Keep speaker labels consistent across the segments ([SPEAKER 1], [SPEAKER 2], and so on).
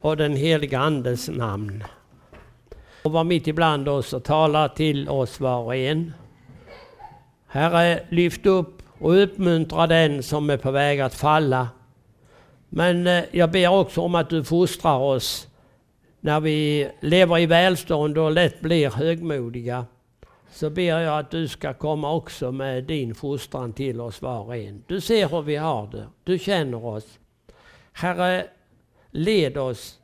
[SPEAKER 1] och den heliga Andes namn. Och var mitt ibland oss och tala till oss var och en. Herre, lyft upp och uppmuntra den som är på väg att falla. Men eh, jag ber också om att du fostrar oss när vi lever i välstånd och lätt blir högmodiga. Så ber jag att du ska komma också med din fostran till oss var och en. Du ser hur vi har det. Du känner oss. Herre, led oss,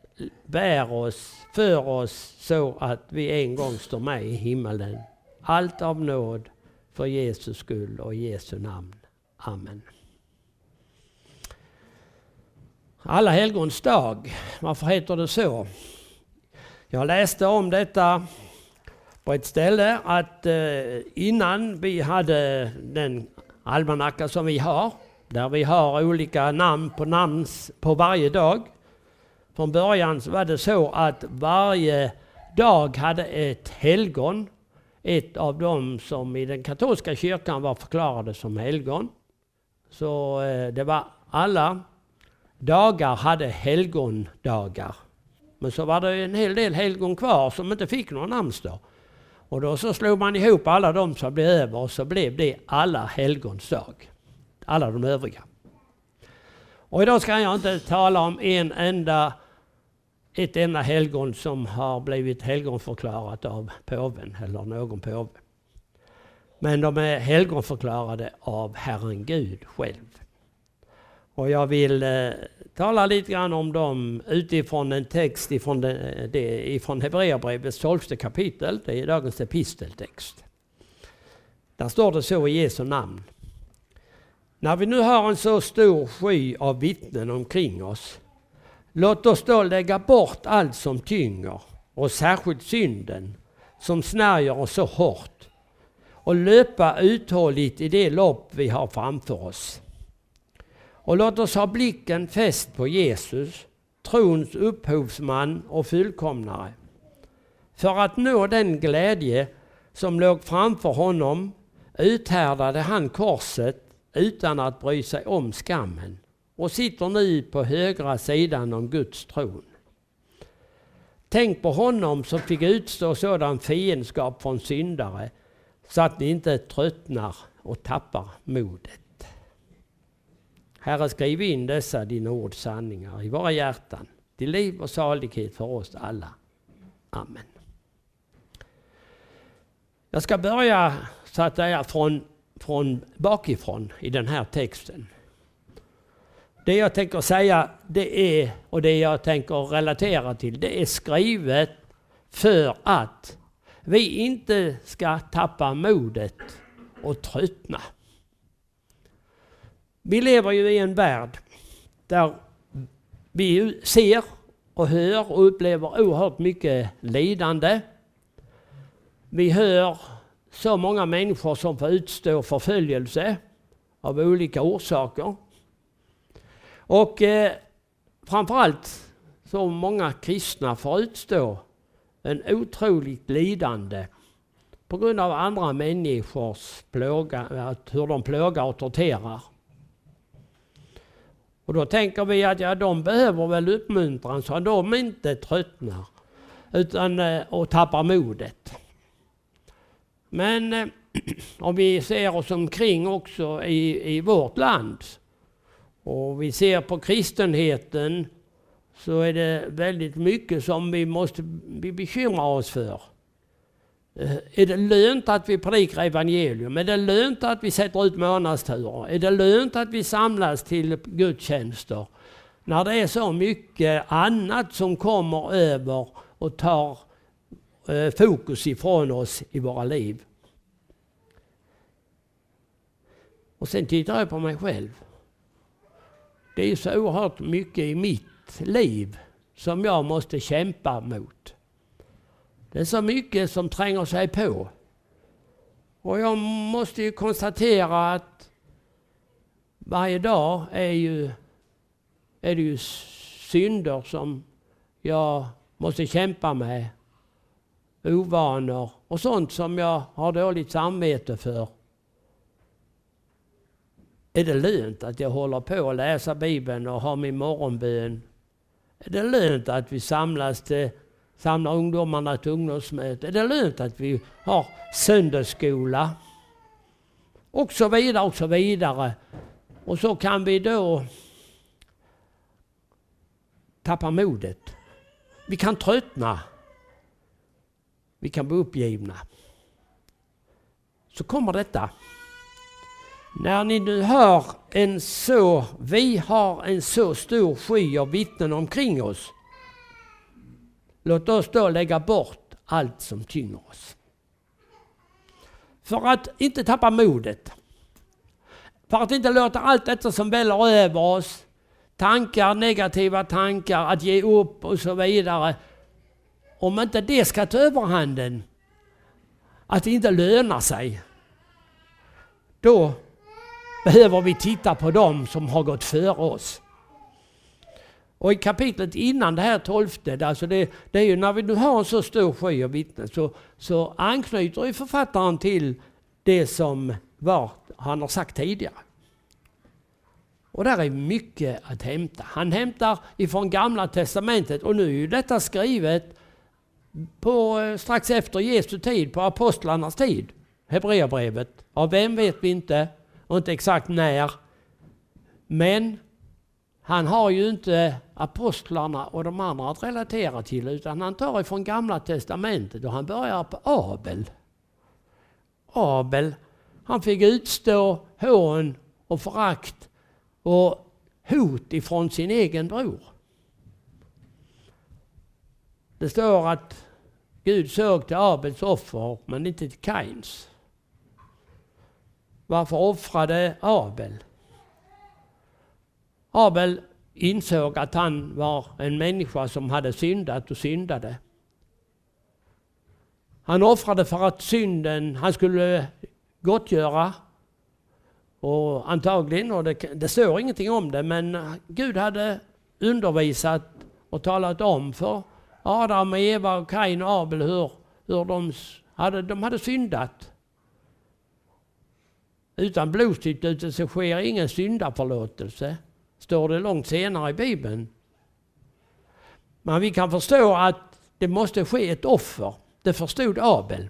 [SPEAKER 1] bär oss, för oss så att vi en gång står med i himmelen. Allt av nåd för Jesus skull och Jesu namn. Amen. Alla helgons dag, varför heter det så? Jag läste om detta på ett ställe att eh, innan vi hade den almanacka som vi har, där vi har olika namn på namn på varje dag, från början var det så att varje dag hade ett helgon. Ett av dem som i den katolska kyrkan var förklarade som helgon. Så eh, det var alla dagar hade helgondagar. Men så var det en hel del helgon kvar som inte fick någon namnsdag. Och då så slog man ihop alla de som blev över och så blev det alla helgons dag. Alla de övriga. Och idag ska jag inte tala om en enda ett enda helgon som har blivit helgonförklarat av påven eller någon påve. Men de är helgonförklarade av Herren Gud själv. Och jag vill eh, tala lite grann om dem utifrån en text ifrån, det, det, ifrån Hebreerbrevets tolfte kapitel. Det är dagens episteltext. Där står det så i Jesu namn. När vi nu har en så stor sky av vittnen omkring oss Låt oss då lägga bort allt som tynger och särskilt synden som snärjer oss så hårt och löpa uthålligt i det lopp vi har framför oss. Och låt oss ha blicken fäst på Jesus, trons upphovsman och fullkomnare. För att nå den glädje som låg framför honom uthärdade han korset utan att bry sig om skammen och sitter nu på högra sidan om Guds tron. Tänk på honom som fick utstå sådan fiendskap från syndare så att ni inte tröttnar och tappar modet. Herre, skriv in dessa dina ords sanningar i våra hjärtan till liv och salighet för oss alla. Amen. Jag ska börja så att säga från, från bakifrån i den här texten. Det jag tänker säga det är, och det jag tänker relatera till, det är skrivet för att vi inte ska tappa modet och tröttna. Vi lever ju i en värld där vi ser och hör och upplever oerhört mycket lidande. Vi hör så många människor som får utstå förföljelse av olika orsaker. Och eh, framförallt så många kristna får utstå en otroligt lidande på grund av andra människors plåga, eh, hur de plågar och torterar. Och då tänker vi att ja, de behöver väl uppmuntran så att de inte tröttnar utan, eh, och tappar modet. Men eh, om vi ser oss omkring också i, i vårt land och vi ser på kristenheten så är det väldigt mycket som vi måste vi bekymra oss för. Eh, är det lönt att vi predikar evangelium? Är det lönt att vi sätter ut månadsturer? Är det lönt att vi samlas till gudstjänster? När det är så mycket annat som kommer över och tar eh, fokus ifrån oss i våra liv. Och sen tittar jag på mig själv. Det är så oerhört mycket i mitt liv som jag måste kämpa mot. Det är så mycket som tränger sig på. Och jag måste ju konstatera att varje dag är, ju, är det ju synder som jag måste kämpa med. Ovanor och sånt som jag har dåligt samvete för. Är det lönt att jag håller på att läsa Bibeln och har min morgonbön Är det lönt att vi samlas till, samlar ungdomarna till ungdomsmöte? Är det lönt att vi har söndagsskola? Och så vidare och så vidare. Och så kan vi då tappa modet. Vi kan tröttna. Vi kan bli uppgivna. Så kommer detta. När ni nu hör en så, vi har en så stor sky av vittnen omkring oss. Låt oss då lägga bort allt som tynger oss. För att inte tappa modet. För att inte låta allt detta som väller över oss, tankar, negativa tankar, att ge upp och så vidare. Om inte det ska ta överhanden, att det inte lönar sig, då behöver vi titta på dem som har gått före oss. Och i kapitlet innan det här tolfte, alltså det, det är ju när vi nu har en så stor sky av vittnen, så, så anknyter ju författaren till det som var, han har sagt tidigare. Och där är mycket att hämta. Han hämtar ifrån Gamla Testamentet och nu är ju detta skrivet på, eh, strax efter Jesu tid, på apostlarnas tid. Hebreerbrevet. Av vem vet vi inte och inte exakt när. Men han har ju inte apostlarna och de andra att relatera till utan han tar ifrån Gamla Testamentet och han börjar på Abel. Abel, han fick utstå hån och förakt och hot ifrån sin egen bror. Det står att Gud såg till Abels offer men inte till Kains. Varför offrade Abel? Abel insåg att han var en människa som hade syndat och syndade. Han offrade för att synden han skulle gottgöra. Och antagligen, och det, det står ingenting om det, men Gud hade undervisat och talat om för Adam, och Eva, och Kain och Abel hur, hur de, hade, de hade syndat. Utan blodsutgjutelse sker ingen syndaförlåtelse, står det långt senare i Bibeln. Men vi kan förstå att det måste ske ett offer. Det förstod Abel.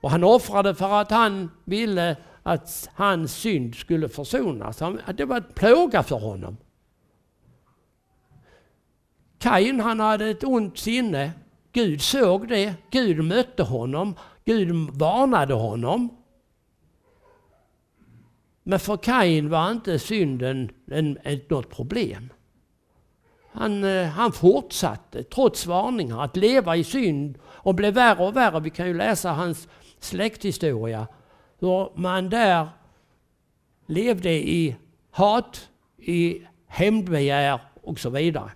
[SPEAKER 1] Och han offrade för att han ville att hans synd skulle försonas. Det var ett plåga för honom. Kain han hade ett ont sinne. Gud såg det. Gud mötte honom. Gud varnade honom. Men för Kain var inte synden en, ett, något problem. Han, eh, han fortsatte, trots varningar, att leva i synd och blev värre och värre. Vi kan ju läsa hans släkthistoria. Hur man där levde i hat, i hämndbegär och så vidare.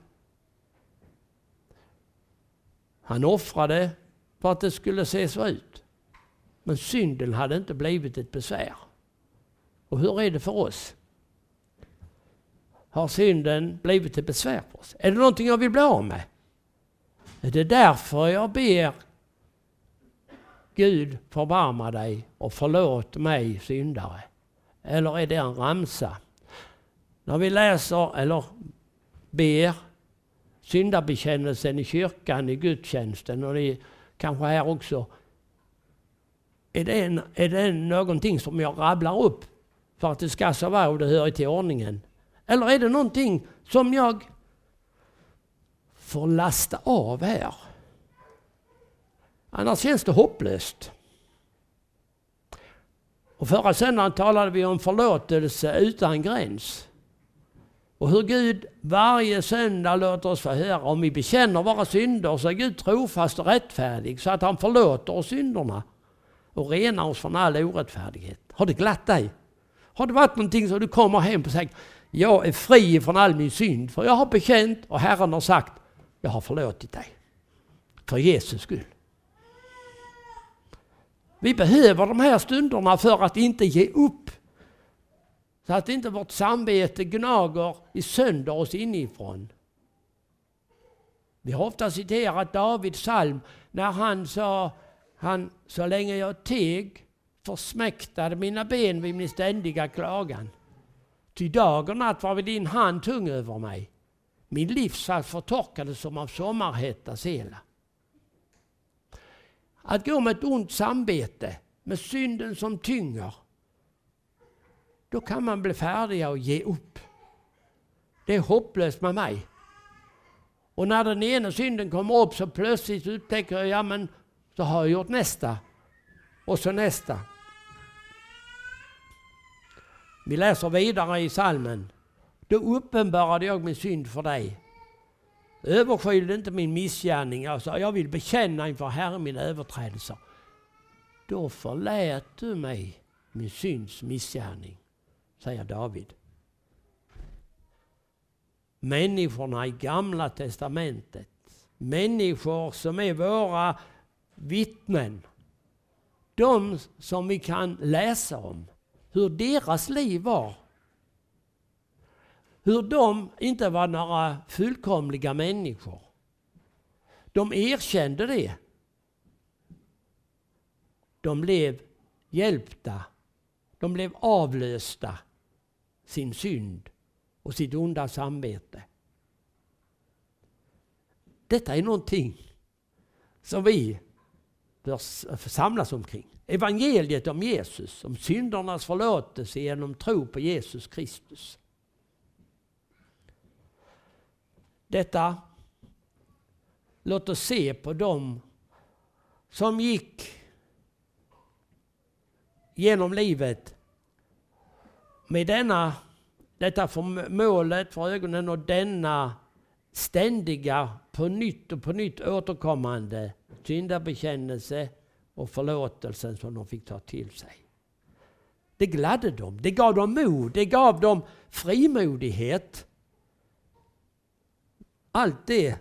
[SPEAKER 1] Han offrade för att det skulle se så ut. Men synden hade inte blivit ett besvär. Och hur är det för oss? Har synden blivit ett besvär för oss? Är det någonting jag vill bli av med? Är det därför jag ber Gud förbarma dig och förlåt mig syndare? Eller är det en ramsa? När vi läser eller ber syndabekännelsen i kyrkan, i gudstjänsten och det kanske här också. Är det, en, är det någonting som jag rabblar upp för att det ska så vara och det hör till ordningen? Eller är det någonting som jag får lasta av här? Annars känns det hopplöst. Och förra söndagen talade vi om förlåtelse utan gräns. Och hur Gud varje söndag låter oss få höra om vi bekänner våra synder så är Gud trofast och rättfärdig så att han förlåter oss synderna och renar oss från all orättfärdighet. Har det glatt dig? Har det varit någonting som du kommer hem och säger jag är fri från all min synd för jag har bekänt och Herren har sagt jag har förlåtit dig. För Jesus skull. Vi behöver de här stunderna för att inte ge upp. Så att inte vårt samvete gnager i sönder oss inifrån. Vi har ofta citerat Davids psalm när han sa han, så länge jag teg försmäktade mina ben vid min ständiga klagan. Ty dag och natt var vid din hand tung över mig. Min livssalt förtorkades som av sommarhetta sela. Att gå med ett ont samvete, med synden som tynger, då kan man bli färdig och ge upp. Det är hopplöst med mig. Och när den ena synden kommer upp så plötsligt upptäcker jag, ja men så har jag gjort nästa. Och så nästa. Vi läser vidare i salmen. Då uppenbarade jag min synd för dig. Överskylde inte min missgärning. Alltså, jag vill bekänna inför Herren mina överträdelser. Då förlät du mig min synds missgärning, säger David. Människorna i Gamla Testamentet, människor som är våra vittnen, de som vi kan läsa om, hur deras liv var. Hur de inte var några fullkomliga människor. De erkände det. De blev hjälpta. De blev avlösta sin synd och sitt onda samvete. Detta är någonting som vi bör samlas omkring. Evangeliet om Jesus, om syndernas förlåtelse genom tro på Jesus Kristus. Detta, låt oss se på dem som gick genom livet med denna, detta för målet för ögonen och denna ständiga, på nytt och på nytt återkommande syndabekännelse och förlåtelsen som de fick ta till sig. Det gladde dem, det gav dem mod, det gav dem frimodighet. Allt det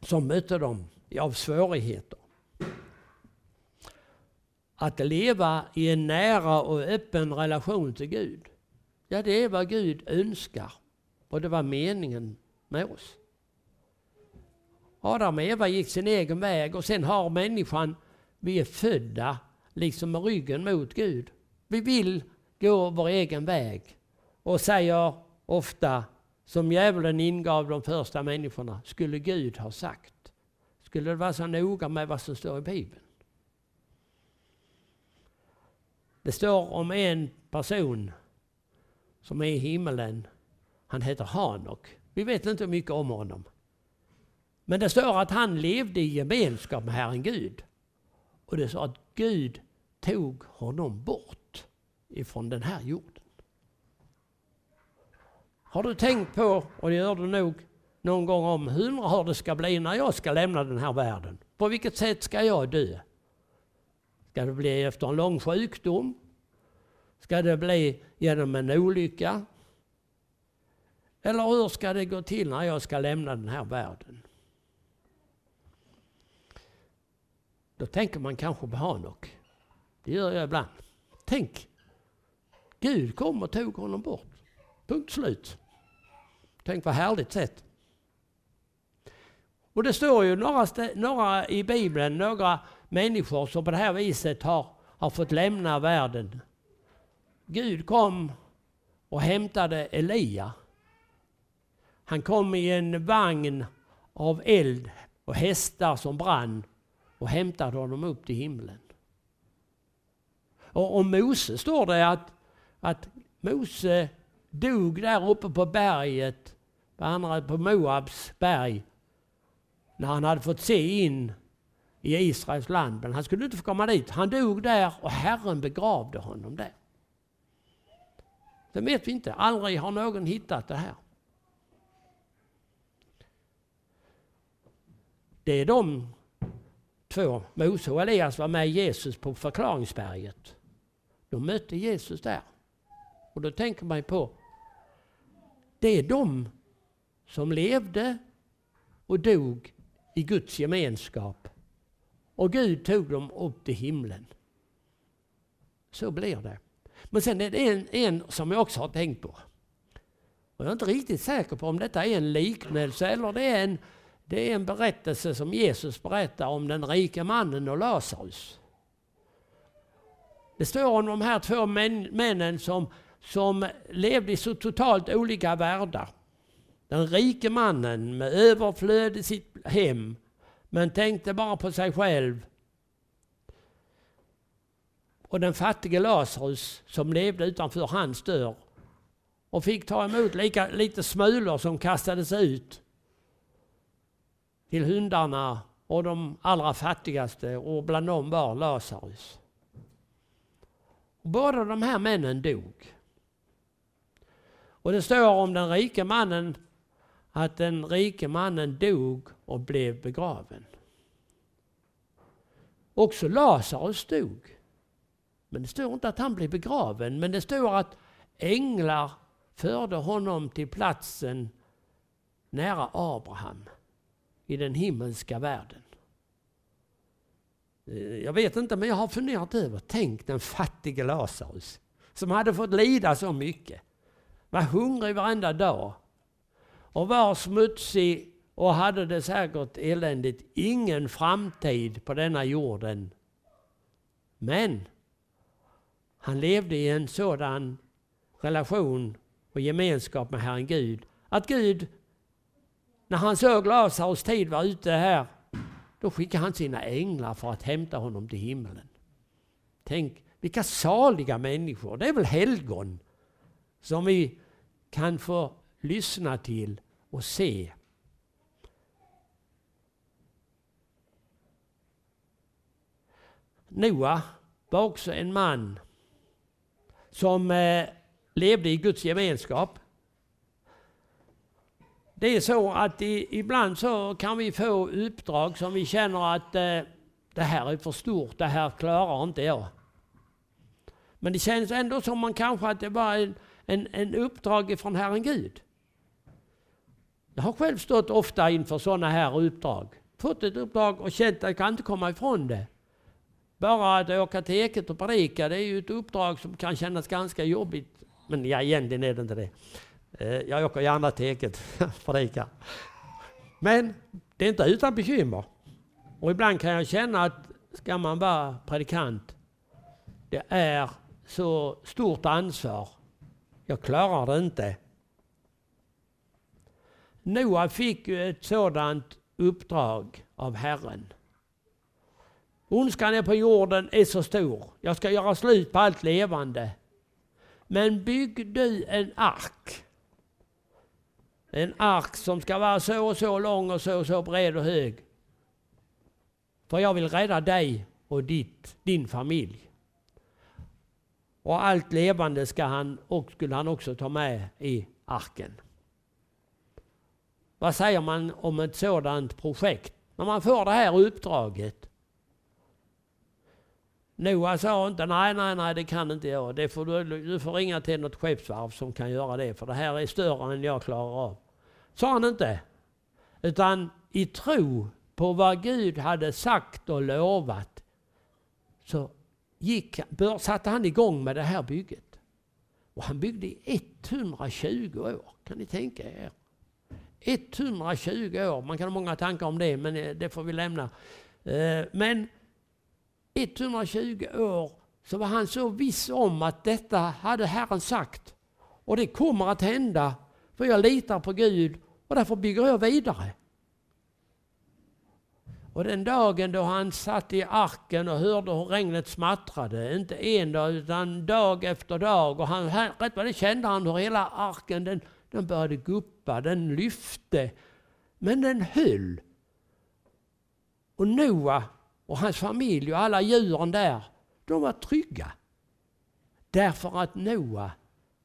[SPEAKER 1] som mötte dem av svårigheter. Att leva i en nära och öppen relation till Gud, ja det är vad Gud önskar. Och det var meningen med oss. Adam och Eva gick sin egen väg och sen har människan, vi är födda liksom med ryggen mot Gud. Vi vill gå vår egen väg och säger ofta, som djävulen ingav de första människorna, skulle Gud ha sagt. Skulle det vara så noga med vad som står i Bibeln? Det står om en person som är i himmelen. Han heter Hanok. Vi vet inte mycket om honom. Men det står att han levde i gemenskap med Herren Gud. Och det sa att Gud tog honom bort ifrån den här jorden. Har du tänkt på, och det gör du nog någon gång om, hur det ska bli när jag ska lämna den här världen? På vilket sätt ska jag dö? Ska det bli efter en lång sjukdom? Ska det bli genom en olycka? Eller hur ska det gå till när jag ska lämna den här världen? Då tänker man kanske på Hanok. Det gör jag ibland. Tänk, Gud kom och tog honom bort. Punkt slut. Tänk vad härligt sätt. Och det står ju några, några i Bibeln, några människor som på det här viset har, har fått lämna världen. Gud kom och hämtade Elia. Han kom i en vagn av eld och hästar som brann och hämtade honom upp till himlen. Och om Mose står det att, att Mose dog där uppe på berget, på Moabs berg, när han hade fått se in i Israels land. Men han skulle inte få komma dit. Han dog där och Herren begravde honom där. Det vet vi inte. Aldrig har någon hittat det här. Det är de två, Mose och Elias, var med Jesus på förklaringsberget. De mötte Jesus där. Och då tänker man på, det är de som levde och dog i Guds gemenskap. Och Gud tog dem upp till himlen. Så blir det. Men sen är det en, en som jag också har tänkt på. Och jag är inte riktigt säker på om detta är en liknelse eller det är en det är en berättelse som Jesus berättar om den rike mannen och Lazarus. Det står om de här två män, männen som, som levde i så totalt olika världar. Den rike mannen med överflöd i sitt hem, men tänkte bara på sig själv. Och den fattige Lazarus som levde utanför hans dörr och fick ta emot lika, lite smulor som kastades ut till hundarna och de allra fattigaste och bland dem var Lazarus. Båda de här männen dog. Och det står om den rike mannen att den rike mannen dog och blev begraven. Också Lazarus dog. Men det står inte att han blev begraven, men det står att änglar förde honom till platsen nära Abraham i den himmelska världen. Eh, jag vet inte, men jag har funderat över, tänk den fattige Lazarus som hade fått lida så mycket. Var hungrig varenda dag och var smutsig och hade det säkert eländigt. Ingen framtid på denna jorden. Men han levde i en sådan relation och gemenskap med Herren Gud att Gud, när han såg Lazarus tid var ute här, då skickade han sina änglar för att hämta honom till himlen. Tänk vilka saliga människor, det är väl helgon som vi kan få lyssna till och se. Noa var också en man som eh, levde i Guds gemenskap. Det är så att i, ibland så kan vi få uppdrag som vi känner att eh, det här är för stort, det här klarar inte jag. Men det känns ändå som man kanske att det var en, en, en uppdrag från Herren Gud. Jag har själv stått ofta inför sådana här uppdrag. Fått ett uppdrag och känt att jag kan inte komma ifrån det. Bara att åka till Eket och predika, det är ju ett uppdrag som kan kännas ganska jobbigt. Men ja, egentligen är det inte det. Eh, jag åker gärna till Eket och predikar. Men det är inte utan bekymmer. Och ibland kan jag känna att ska man vara predikant, det är så stort ansvar. Jag klarar det inte. Noa fick ju ett sådant uppdrag av Herren. Ondskan är på jorden är så stor. Jag ska göra slut på allt levande. Men bygg du en ark. En ark som ska vara så och så lång och så och så bred och hög. För jag vill rädda dig och ditt, din familj. Och allt levande ska han, och skulle han också ta med i arken. Vad säger man om ett sådant projekt? När man får det här uppdraget. Noa sa inte nej, nej, nej, det kan inte jag. Det får du, du får ringa till något skeppsvarv som kan göra det, för det här är större än jag klarar av. Sa han inte. Utan i tro på vad Gud hade sagt och lovat så gick, satte han igång med det här bygget. Och han byggde i 120 år, kan ni tänka er? 120 år, man kan ha många tankar om det, men eh, det får vi lämna. Eh, men 120 år så var han så viss om att detta hade Herren sagt. Och det kommer att hända, för jag litar på Gud och därför bygger jag vidare. Och den dagen då han satt i arken och hörde hur regnet smattrade, inte en dag utan dag efter dag, och han, rätt vad det kände han hur hela arken den den började guppa, den lyfte, men den höll. Och Noa och hans familj och alla djuren där, de var trygga. Därför att Noa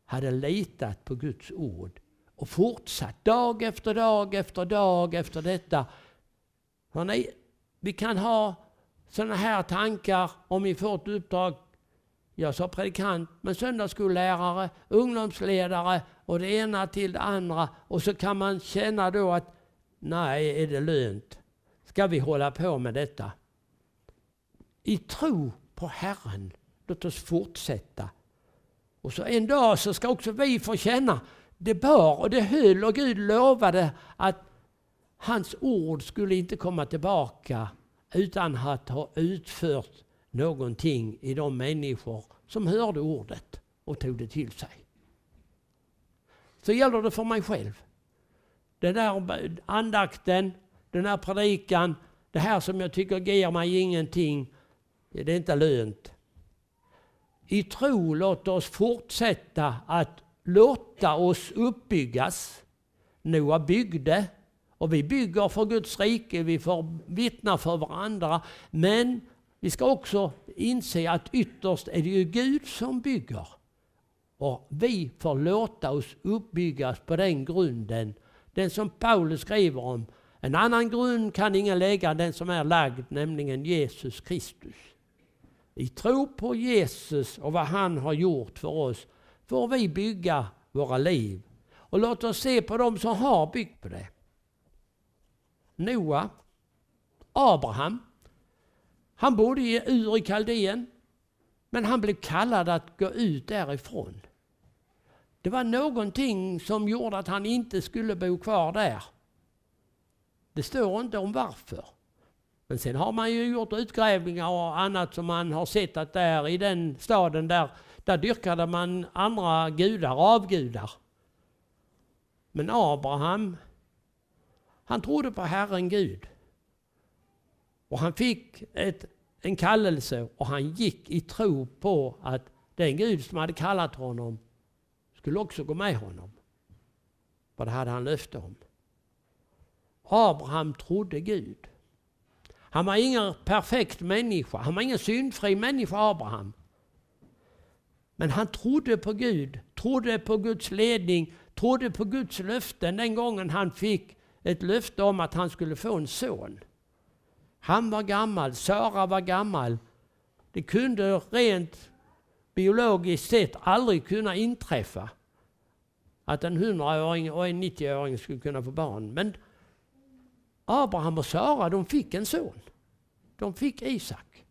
[SPEAKER 1] hade litat på Guds ord och fortsatt dag efter dag efter dag efter detta. Hörrni, vi kan ha sådana här tankar om vi får ett uppdrag jag sa predikant, men söndagsskollärare, ungdomsledare och det ena till det andra. Och så kan man känna då att nej, är det lönt? Ska vi hålla på med detta? I tro på Herren, låt oss fortsätta. Och så en dag så ska också vi få känna, det bar och det höll och Gud lovade att hans ord skulle inte komma tillbaka utan att ha utfört någonting i de människor som hörde ordet och tog det till sig. Så gäller det för mig själv. den där andakten, den här predikan, det här som jag tycker ger mig ingenting, det är inte lönt. I tro låt oss fortsätta att låta oss uppbyggas. Noa byggde och vi bygger för Guds rike, vi får vittna för varandra. Men vi ska också inse att ytterst är det ju Gud som bygger. Och vi får låta oss uppbyggas på den grunden, den som Paulus skriver om. En annan grund kan ingen lägga den som är lagd, nämligen Jesus Kristus. I tro på Jesus och vad han har gjort för oss får vi bygga våra liv. Och låt oss se på dem som har byggt på det. Noa, Abraham. Han bodde i Ur i Kaldén, men han blev kallad att gå ut därifrån. Det var någonting som gjorde att han inte skulle bo kvar där. Det står inte om varför. Men sen har man ju gjort utgrävningar och annat som man har sett att där i den staden där, där dyrkade man andra gudar, avgudar. Men Abraham, han trodde på Herren Gud. Och han fick ett, en kallelse och han gick i tro på att den Gud som hade kallat honom skulle också gå med honom. För det hade han löfte om. Abraham trodde Gud. Han var ingen perfekt människa, han var ingen syndfri människa Abraham. Men han trodde på Gud, trodde på Guds ledning, trodde på Guds löften den gången han fick ett löfte om att han skulle få en son. Han var gammal, Sara var gammal. Det kunde rent biologiskt sett aldrig kunna inträffa att en 100-åring och en 90-åring skulle kunna få barn. Men Abraham och Sara, de fick en son. De fick Isak.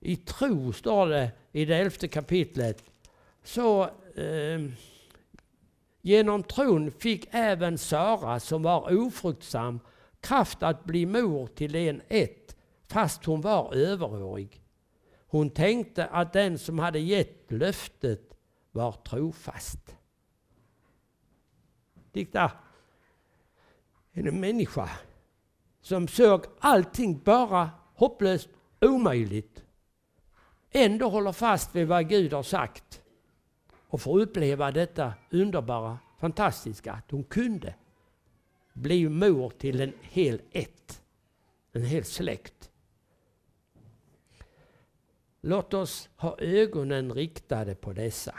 [SPEAKER 1] I tro, står det i det elfte kapitlet, så eh, genom tron fick även Sara, som var ofruktsam, kraft att bli mor till en ett, fast hon var överårig. Hon tänkte att den som hade gett löftet var trofast. Titta, en människa som såg allting bara hopplöst omöjligt ändå håller fast vid vad Gud har sagt och får uppleva detta underbara, fantastiska att hon kunde bli mor till en hel ett, en hel släkt. Låt oss ha ögonen riktade på dessa.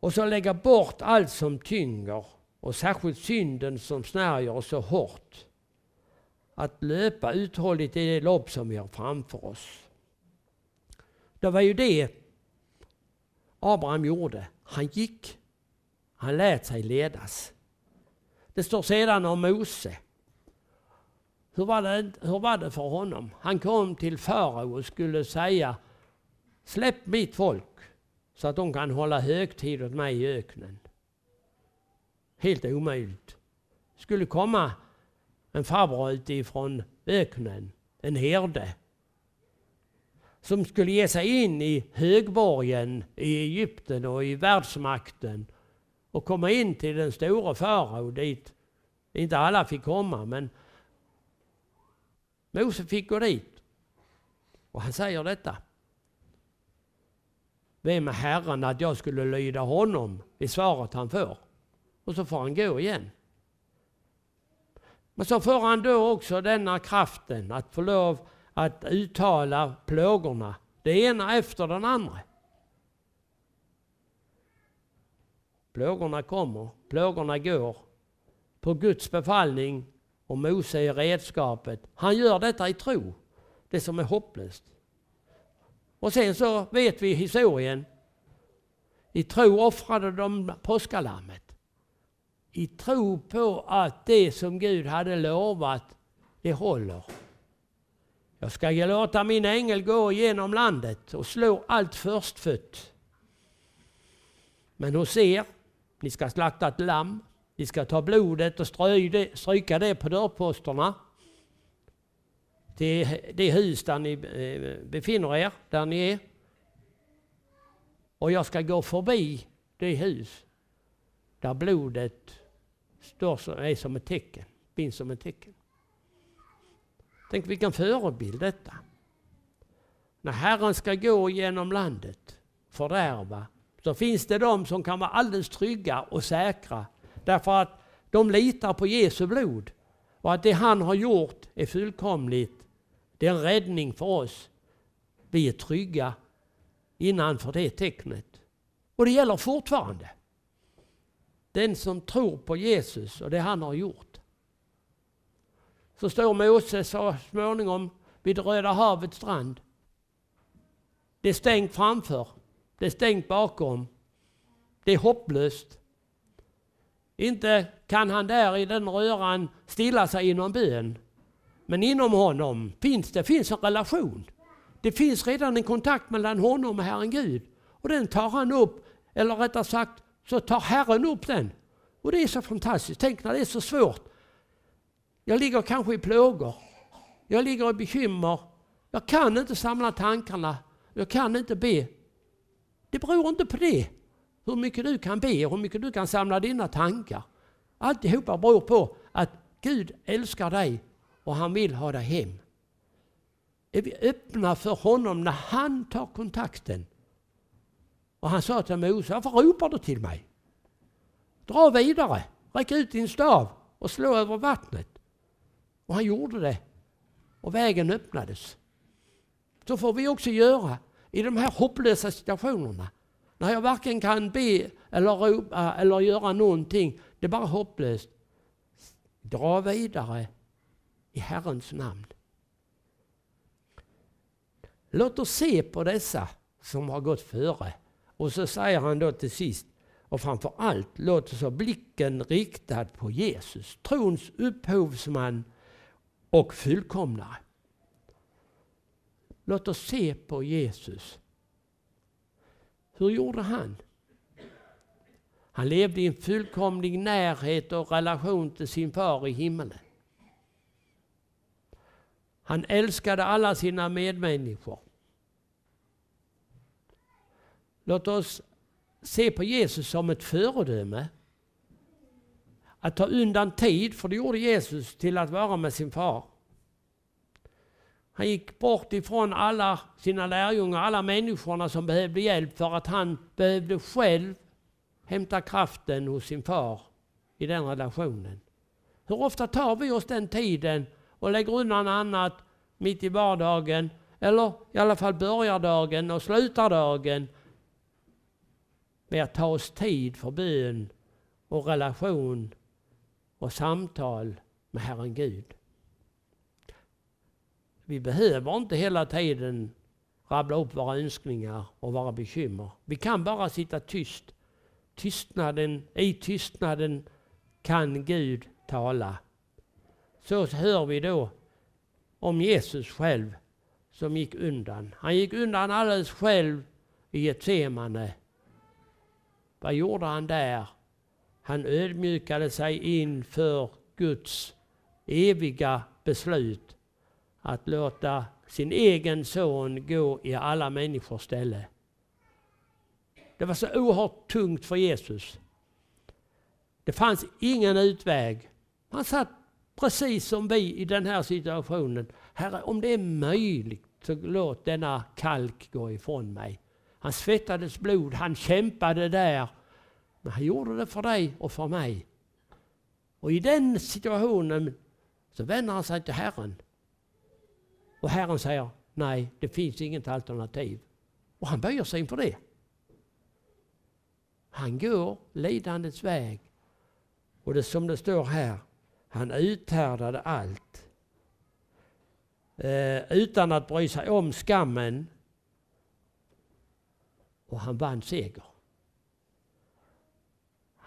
[SPEAKER 1] Och så lägga bort allt som tynger och särskilt synden som snärjer oss så hårt. Att löpa uthålligt i det lopp som vi har framför oss. Det var ju det Abraham gjorde. Han gick. Han lät sig ledas. Det står sedan om Mose. Hur var, det, hur var det för honom? Han kom till farao och skulle säga Släpp mitt folk så att de kan hålla högtid åt mig i öknen. Helt omöjligt. skulle komma en farbror utifrån öknen, en herde, som skulle ge sig in i högborgen i Egypten och i världsmakten och komma in till den stora farao dit inte alla fick komma, men Mose fick gå dit. Och han säger detta. Vem är Herren att jag skulle lyda honom? i svaret han får. Och så får han gå igen. Men så får han då också denna kraften att få lov att uttala plågorna, det ena efter den andra. Plågorna kommer, plågorna går. På Guds befallning och Mose är redskapet. Han gör detta i tro, det som är hopplöst. Och sen så vet vi historien. I tro offrade de påskalammet. I tro på att det som Gud hade lovat, det håller. Jag ska låta min ängel gå genom landet och slå allt förstfött. Men hos er, ni ska slakta ett lamm, ni ska ta blodet och stryka det på dörrposterna till det hus där ni eh, befinner er, där ni är. Och jag ska gå förbi det hus där blodet står som, är som ett tecken, finns som ett tecken. Tänk vilken förebild detta. När Herren ska gå genom landet, fördärva, så finns det de som kan vara alldeles trygga och säkra. Därför att de litar på Jesu blod. Och att det han har gjort är fullkomligt. Det är en räddning för oss. Vi är trygga innanför det tecknet. Och det gäller fortfarande. Den som tror på Jesus och det han har gjort. Så står Moses så småningom vid Röda havets strand. Det är stängt framför. Det är stängt bakom. Det är hopplöst. Inte kan han där i den röran stilla sig i någon bön. Men inom honom finns det finns en relation. Det finns redan en kontakt mellan honom och Herren Gud. Och den tar han upp, eller rättare sagt så tar Herren upp den. Och det är så fantastiskt. Tänk när det är så svårt. Jag ligger kanske i plågor. Jag ligger i bekymmer. Jag kan inte samla tankarna. Jag kan inte be. Det beror inte på det. Hur mycket du kan be och hur mycket du kan samla dina tankar. Alltihopa beror på att Gud älskar dig och han vill ha dig hem. Är vi öppna för honom när han tar kontakten? Och han sa till Mose, varför ropar du till mig? Dra vidare, räck ut din stav och slå över vattnet. Och han gjorde det. Och vägen öppnades. Så får vi också göra i de här hopplösa situationerna. När jag varken kan be eller ropa eller göra någonting. Det är bara hopplöst. Dra vidare i Herrens namn. Låt oss se på dessa som har gått före. Och så säger han då till sist, och framför allt låt oss ha blicken riktad på Jesus, trons upphovsman och fullkomnare. Låt oss se på Jesus. Hur gjorde han? Han levde i en fullkomlig närhet och relation till sin far i himmelen. Han älskade alla sina medmänniskor. Låt oss se på Jesus som ett föredöme. Att ta undan tid, för det gjorde Jesus, till att vara med sin far. Han gick bort ifrån alla sina lärjungar, alla människorna som behövde hjälp för att han behövde själv hämta kraften hos sin far i den relationen. Hur ofta tar vi oss den tiden och lägger undan annat mitt i vardagen eller i alla fall börjar dagen och slutar dagen med att ta oss tid för bön och relation och samtal med Herren Gud. Vi behöver inte hela tiden rabbla upp våra önskningar och våra bekymmer. Vi kan bara sitta tyst. Tystnaden, I tystnaden kan Gud tala. Så hör vi då om Jesus själv som gick undan. Han gick undan alldeles själv i Getsemane. Vad gjorde han där? Han ödmjukade sig inför Guds eviga beslut att låta sin egen son gå i alla människors ställe. Det var så oerhört tungt för Jesus. Det fanns ingen utväg. Han satt precis som vi i den här situationen. Herre, om det är möjligt så låt denna kalk gå ifrån mig. Han svettades blod, han kämpade där. Men han gjorde det för dig och för mig. Och i den situationen så vänder han sig till Herren. Och Herren säger, nej, det finns inget alternativ. Och han böjer sig inför det. Han går lidandets väg. Och det som det står här, han uthärdade allt. Eh, utan att bry sig om skammen. Och han vann seger.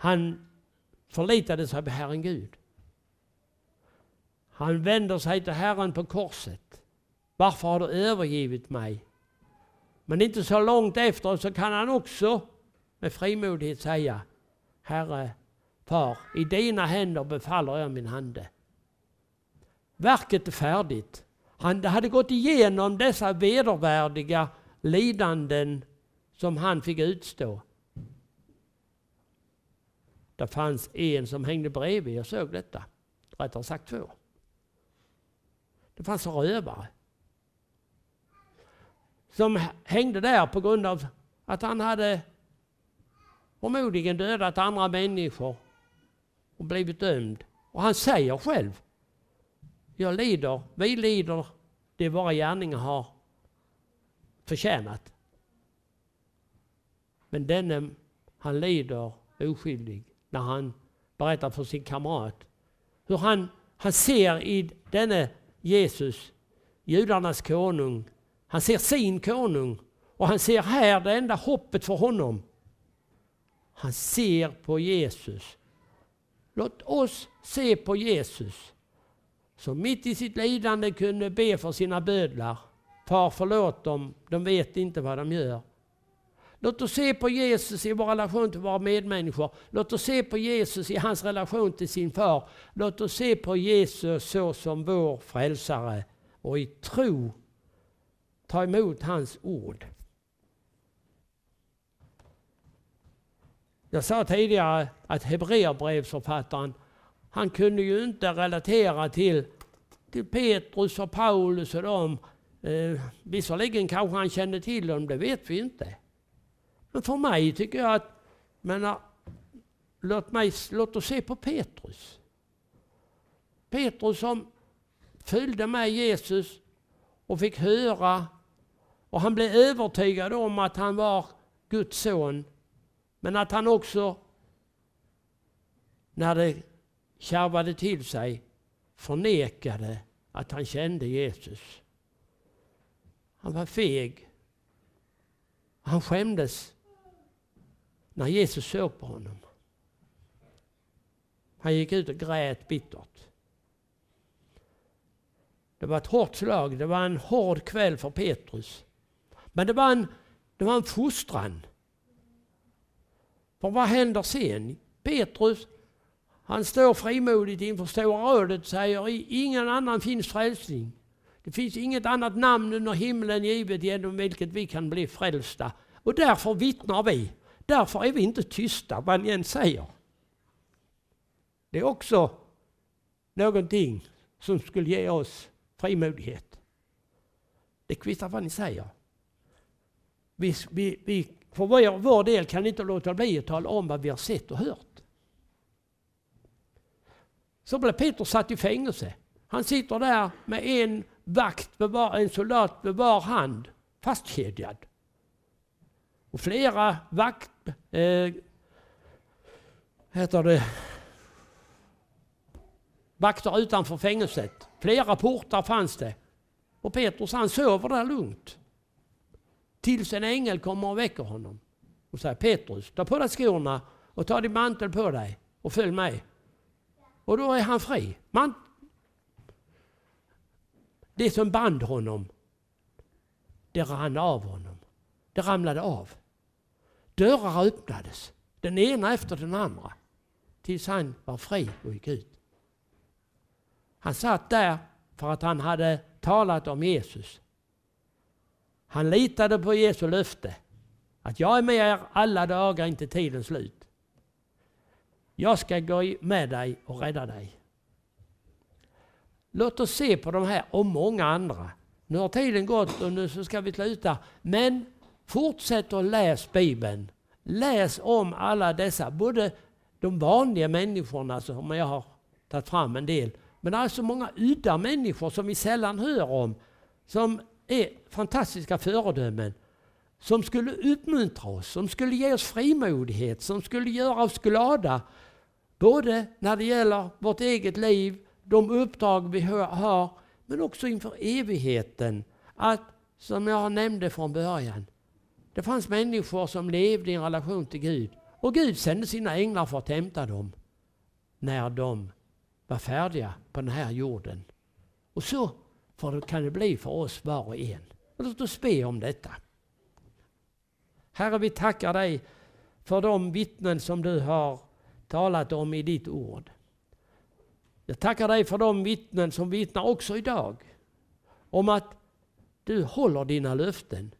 [SPEAKER 1] Han förlitade sig på Herren Gud. Han vänder sig till Herren på korset. Varför har du övergivit mig? Men inte så långt efter så kan han också med frimodighet säga Herre, Far, i dina händer befaller jag min hande. Verket är färdigt. Han hade gått igenom dessa vedervärdiga lidanden som han fick utstå. Det fanns en som hängde bredvid, jag såg detta. Rättare sagt två. Det fanns en rövare. Som hängde där på grund av att han hade förmodligen dödat andra människor och blivit dömd. Och han säger själv, jag lider, vi lider det våra gärningar har förtjänat. Men denne, han lider oskyldig när han berättar för sin kamrat hur han, han ser i denne Jesus, judarnas konung, han ser sin konung och han ser här det enda hoppet för honom. Han ser på Jesus. Låt oss se på Jesus som mitt i sitt lidande kunde be för sina bödlar. Far förlåt dem, de vet inte vad de gör. Låt oss se på Jesus i vår relation till våra medmänniskor. Låt oss se på Jesus i hans relation till sin far. Låt oss se på Jesus så som vår frälsare och i tro ta emot hans ord. Jag sa tidigare att Hebreerbrevsförfattaren, han kunde ju inte relatera till, till Petrus och Paulus och dem. Eh, visserligen kanske han kände till dem, det vet vi inte. Men för mig tycker jag att, menar, äh, låt, mig, låt oss se på Petrus. Petrus som följde med Jesus och fick höra och han blev övertygad om att han var Guds son. Men att han också, när det kärvade till sig, förnekade att han kände Jesus. Han var feg. Han skämdes när Jesus såg på honom. Han gick ut och grät bittert. Det var ett hårt slag, det var en hård kväll för Petrus. Men det var en, det var en fostran. För vad händer sen? Petrus, han står frimodigt inför Stora rådet och säger ingen annan finns frälsning. Det finns inget annat namn under himlen givet genom vilket vi kan bli frälsta. Och därför vittnar vi. Därför är vi inte tysta vad ni än säger. Det är också någonting som skulle ge oss frimodighet. Det kvittar vad ni säger. Vi, vi, vi, för vår, vår del kan inte låta bli att tala om vad vi har sett och hört. Så blev Petrus satt i fängelse. Han sitter där med en vakt, bevar, en soldat med var hand, fastkedjad. Och flera vakt... Eh, heter det? Vakter utanför fängelset. Flera portar fanns det. Och Petrus han sover där lugnt. Tills en ängel kommer och väcker honom och säger Petrus, ta på dig skorna och ta din mantel på dig och följ mig. Och då är han fri. Man... Det som band honom, det rann av honom. Det ramlade av. Dörrar öppnades, den ena efter den andra, tills han var fri och gick ut. Han satt där för att han hade talat om Jesus. Han litade på Jesu löfte att jag är med er alla dagar inte tidens slut. Jag ska gå med dig och rädda dig. Låt oss se på de här och många andra. Nu har tiden gått och nu så ska vi sluta. Men fortsätt att läs Bibeln. Läs om alla dessa, både de vanliga människorna som jag har tagit fram en del, men det är så många udda människor som vi sällan hör om, som är fantastiska föredömen som skulle uppmuntra oss, som skulle ge oss frimodighet, som skulle göra oss glada. Både när det gäller vårt eget liv, de uppdrag vi har, men också inför evigheten. Att, som jag nämnde från början, det fanns människor som levde i en relation till Gud. Och Gud sände sina änglar för att hämta dem när de var färdiga på den här jorden. Och så kan det bli för oss var och en. låt oss be om detta. Herre, vi tackar dig för de vittnen som du har talat om i ditt ord. Jag tackar dig för de vittnen som vittnar också idag om att du håller dina löften.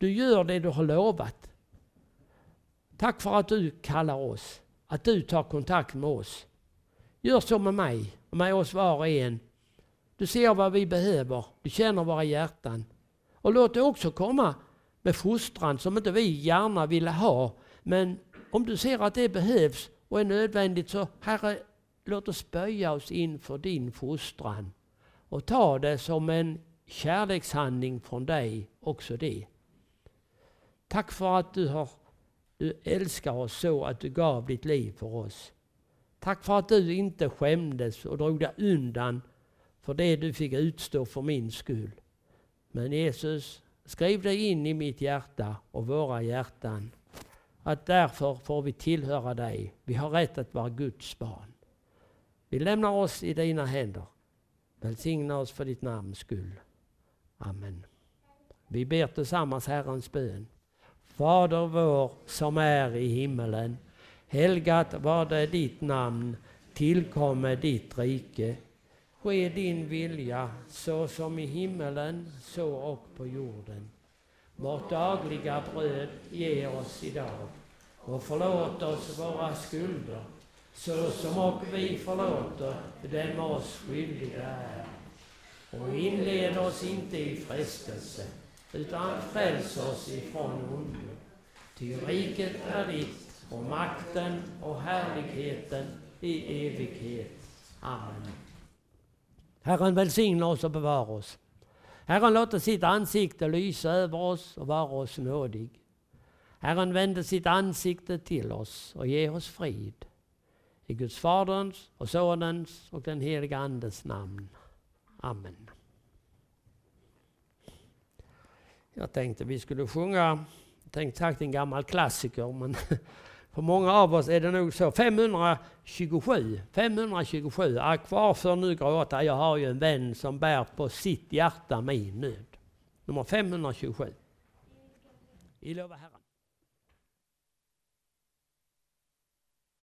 [SPEAKER 1] Du gör det du har lovat. Tack för att du kallar oss att du tar kontakt med oss. Gör så med mig och med oss var och en. Du ser vad vi behöver, du känner våra hjärtan. Och låt det också komma med fostran som inte vi gärna vill ha. Men om du ser att det behövs och är nödvändigt så Herre, låt oss böja oss inför din fostran och ta det som en kärlekshandling från dig också det. Tack för att du, har, du älskar oss så att du gav ditt liv för oss. Tack för att du inte skämdes och drog dig undan för det du fick utstå för min skull. Men Jesus, skriv dig in i mitt hjärta och våra hjärtan. Att därför får vi tillhöra dig. Vi har rätt att vara Guds barn. Vi lämnar oss i dina händer. Välsigna oss för ditt namns skull. Amen. Vi ber tillsammans Herrens bön. Fader vår som är i himmelen. Helgat var det ditt namn. Tillkomme ditt rike. Ske din vilja så som i himmelen så och på jorden. Vårt dagliga bröd ge oss idag och förlåt oss våra skulder så som och vi förlåter dem oss skyldiga är. Och inled oss inte i frestelse utan fräls oss ifrån ondo. Ty riket är ditt och makten och härligheten i evighet. Amen. Herren välsigna oss och bevara oss. Herren låter sitt ansikte lysa över oss och vara oss nådig. Herren vände sitt ansikte till oss och ge oss frid. I Guds Faderns och Sonens och den heliga Andes namn. Amen. Jag tänkte vi skulle sjunga, tänkt sagt en gammal klassiker, men för många av oss är det nog så. 527, 527, ack varför nu gråta, jag har ju en vän som bär på sitt hjärta min nöd. Nummer 527. I lova Herren.